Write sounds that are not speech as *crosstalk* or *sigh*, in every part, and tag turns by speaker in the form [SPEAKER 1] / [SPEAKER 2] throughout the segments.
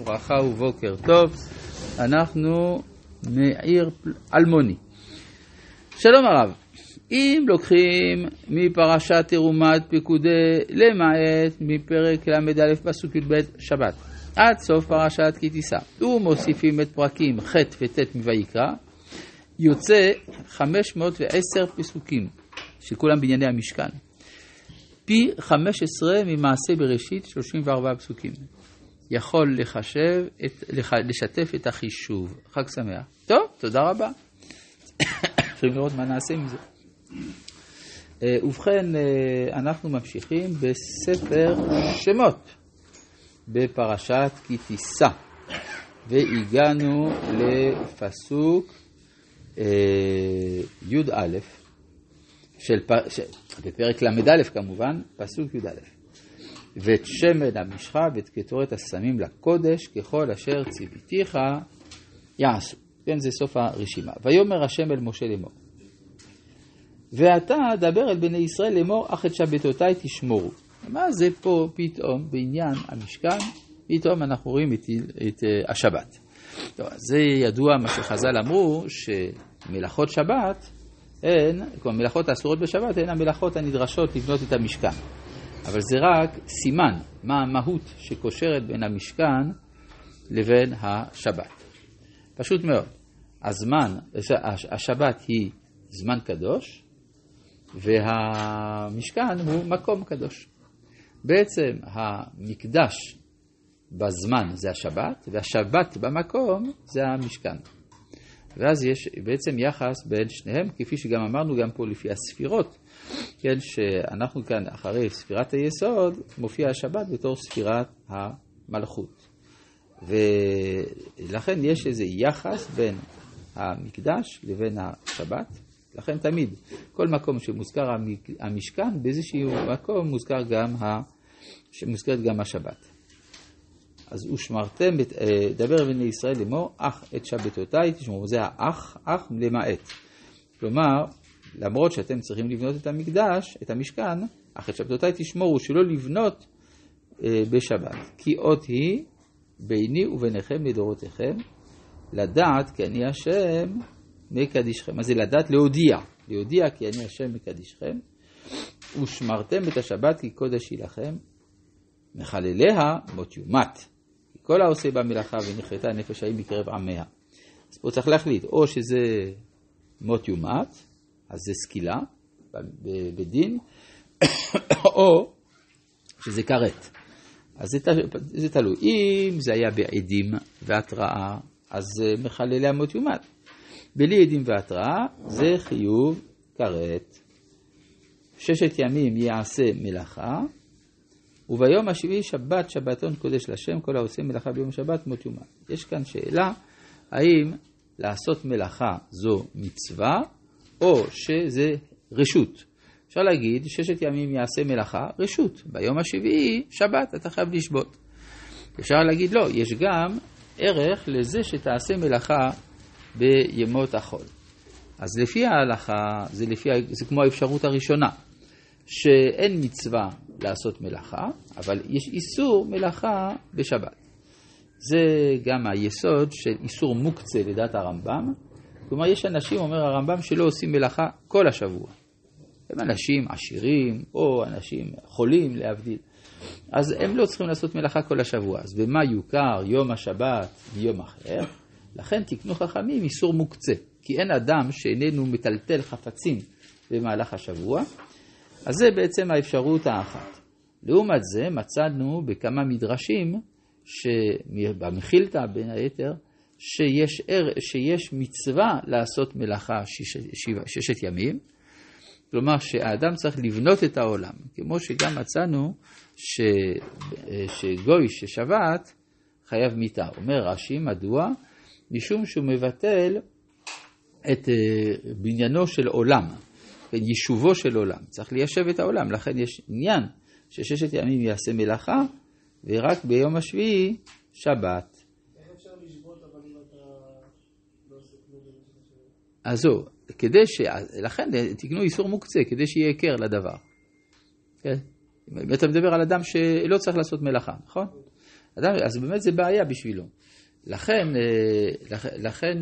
[SPEAKER 1] ברכה ובוקר טוב, אנחנו מעיר אלמוני. שלום הרב, אם לוקחים מפרשת תרומת פקודי למעט מפרק ל"א פסוק י"ב שבת עד סוף פרשת כי תישא ומוסיפים את פרקים ח' וט' מויקרא יוצא 510 פסוקים שכולם בענייני המשכן. פי 15 ממעשה בראשית 34 פסוקים יכול לחשב, את, לשתף את החישוב. חג שמח. טוב, תודה רבה. *coughs* יכולים לראות מה נעשה עם זה. אה, ובכן, אה, אנחנו ממשיכים בספר שמות, בפרשת כי תישא, והגענו לפסוק אה, י"א, של, בפרק ל"א כמובן, פסוק י"א. ואת שמן המשחה ואת קטורת הסמים לקודש, ככל אשר ציוויתיך יעשו. כן, זה סוף הרשימה. ויאמר השם אל משה לאמור. ואתה דבר אל בני ישראל לאמור, אך את שבתותיי תשמורו. מה זה פה פתאום בעניין המשכן, פתאום אנחנו רואים את, את uh, השבת. טוב, זה ידוע מה שחז"ל אמרו, שמלאכות שבת הן, כלומר מלאכות האסורות בשבת הן המלאכות הנדרשות לבנות את המשכן. אבל זה רק סימן מה המהות שקושרת בין המשכן לבין השבת. פשוט מאוד. הזמן, השבת היא זמן קדוש, והמשכן הוא מקום קדוש. בעצם המקדש בזמן זה השבת, והשבת במקום זה המשכן. ואז יש בעצם יחס בין שניהם, כפי שגם אמרנו גם פה לפי הספירות, כן, שאנחנו כאן אחרי ספירת היסוד, מופיע השבת בתור ספירת המלכות. ולכן יש איזה יחס בין המקדש לבין השבת. לכן תמיד, כל מקום שמוזכר המשכן, באיזשהו מקום מוזכר גם, ה... גם השבת. אז ושמרתם, אה, דבר בני ישראל לאמור, אך את שבתותיי תשמעו, זה האח, אח למעט. כלומר, למרות שאתם צריכים לבנות את המקדש, את המשכן, אך את שבתותיי תשמורו שלא לבנות אה, בשבת. כי אות היא ביני וביניכם לדורותיכם, לדעת כי אני השם מקדישכם. מה זה לדעת? להודיע. להודיע כי אני השם מקדישכם. ושמרתם את השבת כי קודש היא לכם, מחלליה מות יומת. כל העושה בה מלאכה ונחרטה נפש ההיא מקרב עמיה. אז פה צריך להחליט, או שזה מות יומת, אז זה סקילה בדין, *coughs* או שזה כרת. אז זה, זה תלוי. אם זה היה בעדים והתראה, אז מחללי המות יומת. בלי עדים והתראה, זה חיוב כרת. ששת ימים יעשה מלאכה, וביום השביעי שבת שבתון קודש לשם, כל העושה מלאכה ביום שבת מות יומת. יש כאן שאלה, האם לעשות מלאכה זו מצווה, או שזה רשות. אפשר להגיד, ששת ימים יעשה מלאכה, רשות. ביום השביעי, שבת, אתה חייב לשבות. אפשר להגיד, לא, יש גם ערך לזה שתעשה מלאכה בימות החול. אז לפי ההלכה, זה, לפי, זה כמו האפשרות הראשונה, שאין מצווה לעשות מלאכה, אבל יש איסור מלאכה בשבת. זה גם היסוד של איסור מוקצה לדעת הרמב"ם. כלומר, יש אנשים, אומר הרמב"ם, שלא עושים מלאכה כל השבוע. הם אנשים עשירים, או אנשים חולים, להבדיל. אז הם לא צריכים לעשות מלאכה כל השבוע. אז במה יוכר יום השבת מיום אחר? לכן תקנו חכמים איסור מוקצה. כי אין אדם שאיננו מטלטל חפצים במהלך השבוע, אז זה בעצם האפשרות האחת. לעומת זה מצאנו בכמה מדרשים, במחילתא בין היתר, שיש, שיש מצווה לעשות מלאכה שש, שש, ששת ימים, כלומר שהאדם צריך לבנות את העולם, כמו שגם מצאנו ש, שגוי ששבת חייב מיתה. אומר רש"י, מדוע? משום שהוא מבטל את אה, בניינו של עולם. כן, יישובו של עולם. צריך ליישב את העולם, לכן יש עניין שששת ימים יעשה מלאכה, ורק ביום השביעי שבת. לא אז זהו, כדי ש... לכן תקנו איסור מוקצה, כדי שיהיה היכר לדבר. כן? אם אתה מדבר על אדם שלא צריך לעשות מלאכה, נכון? אדם, אז באמת זה בעיה בשבילו. לכן, לכן, לכן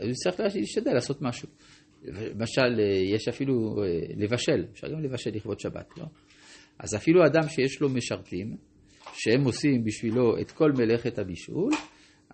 [SPEAKER 1] הוא צריך להשתדל לעשות משהו. למשל, יש אפילו לבשל, אפשר גם לבשל לכבוד שבת, לא? אז אפילו אדם שיש לו משרתים, שהם עושים בשבילו את כל מלאכת הבישול,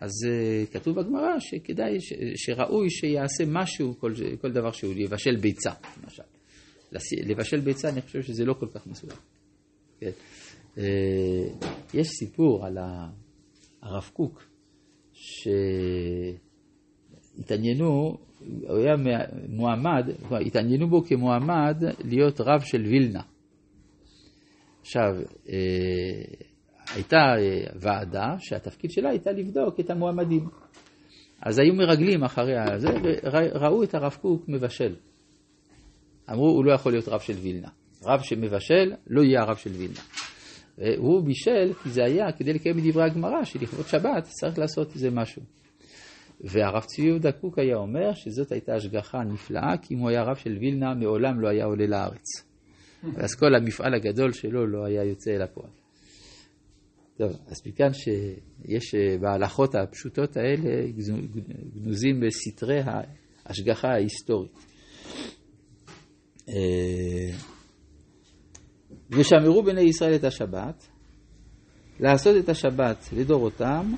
[SPEAKER 1] אז uh, כתוב בגמרא שכדאי, ש, שראוי שיעשה משהו, כל, כל דבר שהוא, יבשל ביצה, למשל. לבשל ביצה, אני חושב שזה לא כל כך מסוים. כן. יש סיפור על הרב קוק, שהתעניינו, הוא היה מועמד, התעניינו בו כמועמד להיות רב של וילנה. עכשיו, uh, הייתה אה, ועדה שהתפקיד שלה הייתה לבדוק את המועמדים. אז היו מרגלים אחרי זה, וראו את הרב קוק מבשל. אמרו, הוא לא יכול להיות רב של וילנה. רב שמבשל, לא יהיה הרב של וילנה. הוא בישל, כי זה היה כדי לקיים את דברי הגמרא, שלכבוד שבת צריך לעשות איזה משהו. והרב צבי יהודה קוק היה אומר שזאת הייתה השגחה נפלאה, כי אם הוא היה רב של וילנה, מעולם לא היה עולה לארץ. *laughs* ואז כל המפעל הגדול שלו לא היה יוצא אל הפועל. טוב, אז מכאן שיש אה, בהלכות הפשוטות האלה גנוזים בסתרי ההשגחה ההיסטורית. אה, ושמרו בני ישראל את השבת, לעשות את השבת לדורותם,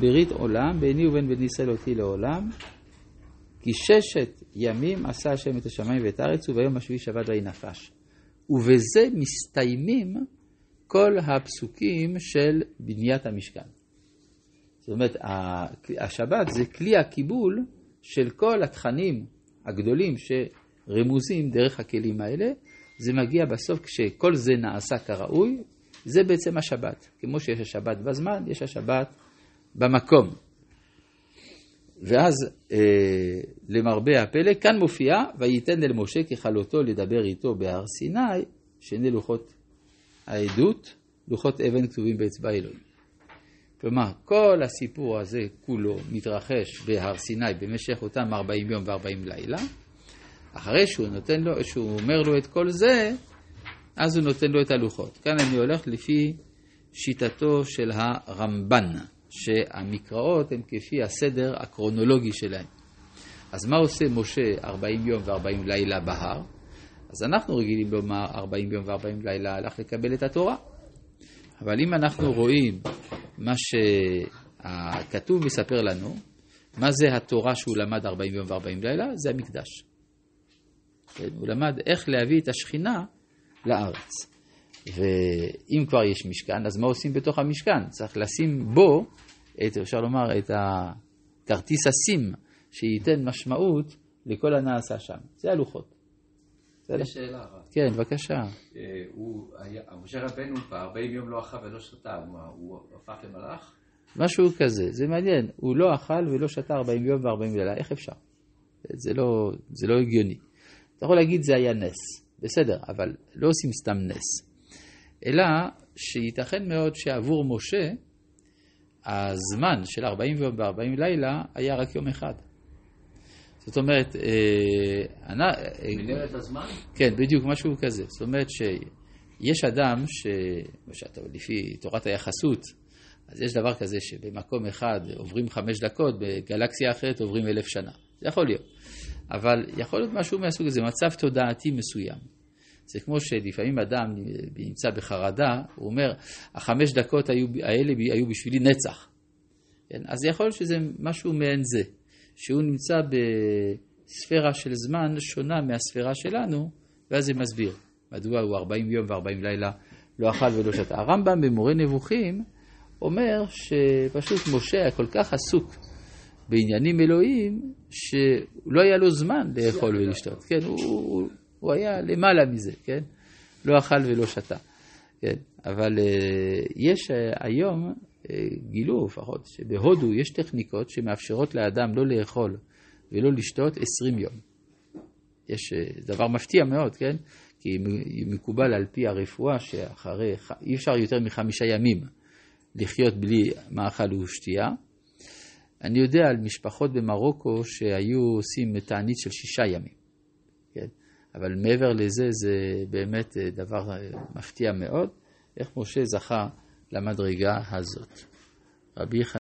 [SPEAKER 1] ברית עולם, ביני ובין בני ישראל אותי לעולם, כי ששת ימים עשה השם את השמיים ואת הארץ, וביום השביעי שבת ויהי נפש. ובזה מסתיימים כל הפסוקים של בניית המשכן. זאת אומרת, השבת זה כלי הקיבול של כל התכנים הגדולים שרמוזים דרך הכלים האלה. זה מגיע בסוף כשכל זה נעשה כראוי, זה בעצם השבת. כמו שיש השבת בזמן, יש השבת במקום. ואז אה, למרבה הפלא, כאן מופיע, וייתן אל משה ככלותו לדבר איתו בהר סיני, שני לוחות העדות, לוחות אבן כתובים באצבע אלוהים. כלומר, כל הסיפור הזה כולו מתרחש בהר סיני במשך אותם 40 יום ו-40 לילה. אחרי שהוא נותן לו, שהוא אומר לו את כל זה, אז הוא נותן לו את הלוחות. כאן אני הולך לפי שיטתו של הרמב"ן, שהמקראות הם כפי הסדר הקרונולוגי שלהם. אז מה עושה משה 40 יום ו-40 לילה בהר? אז אנחנו רגילים לומר 40 יום ו-40 לילה הלך לקבל את התורה. אבל אם אנחנו רואים מה שהכתוב מספר לנו, מה זה התורה שהוא למד 40 יום ו-40 לילה? זה המקדש. כן? הוא למד איך להביא את השכינה לארץ. ואם כבר יש משכן, אז מה עושים בתוך המשכן? צריך לשים בו, את, אפשר לומר, את הכרטיס הסים שייתן משמעות לכל הנעשה שם. זה הלוחות.
[SPEAKER 2] יש שאלה רק.
[SPEAKER 1] כן, בבקשה.
[SPEAKER 2] אה, משה רבנו ב-40 יום לא אכל ולא שתה, הוא הפך למלאך?
[SPEAKER 1] משהו כזה, זה מעניין. הוא לא אכל ולא שתה 40 יום ו-40 לילה, איך אפשר? זה לא, זה לא הגיוני. אתה יכול להגיד זה היה נס, בסדר, אבל לא עושים סתם נס. אלא שייתכן מאוד שעבור משה, הזמן של 40 יום ו-40 לילה היה רק יום אחד. זאת אומרת,
[SPEAKER 2] אה, מנהרת הזמן?
[SPEAKER 1] כן, בדיוק, משהו כזה. זאת אומרת שיש אדם, ש... לפי תורת היחסות, אז יש דבר כזה שבמקום אחד עוברים חמש דקות, בגלקסיה אחרת עוברים אלף שנה. זה יכול להיות. אבל יכול להיות משהו מהסוג הזה, מצב תודעתי מסוים. זה כמו שלפעמים אדם נמצא בחרדה, הוא אומר, החמש דקות היו, האלה היו בשבילי נצח. כן? אז יכול להיות שזה משהו מעין זה. שהוא נמצא בספירה של זמן שונה מהספירה שלנו, ואז זה מסביר מדוע הוא 40 יום ו-40 לילה לא אכל ולא שתה. הרמב"ם במורה נבוכים אומר שפשוט משה היה כל כך עסוק בעניינים אלוהיים, שלא היה לו זמן לאכול ולשתות. כן, הוא, הוא, היה למעלה מזה, כן? לא אכל ולא שתה. כן, אבל uh, יש uh, היום גילו לפחות שבהודו יש טכניקות שמאפשרות לאדם לא לאכול ולא לשתות 20 יום. יש אה, דבר מפתיע מאוד, כן? כי מקובל על פי הרפואה שאחרי, אי אפשר יותר מחמישה ימים לחיות בלי מאכל ושתייה. אני יודע על משפחות במרוקו שהיו עושים תענית של שישה ימים, כן? אבל מעבר לזה זה באמת אה, דבר אה, מפתיע מאוד, איך משה זכה למדרגה הזאת. רבי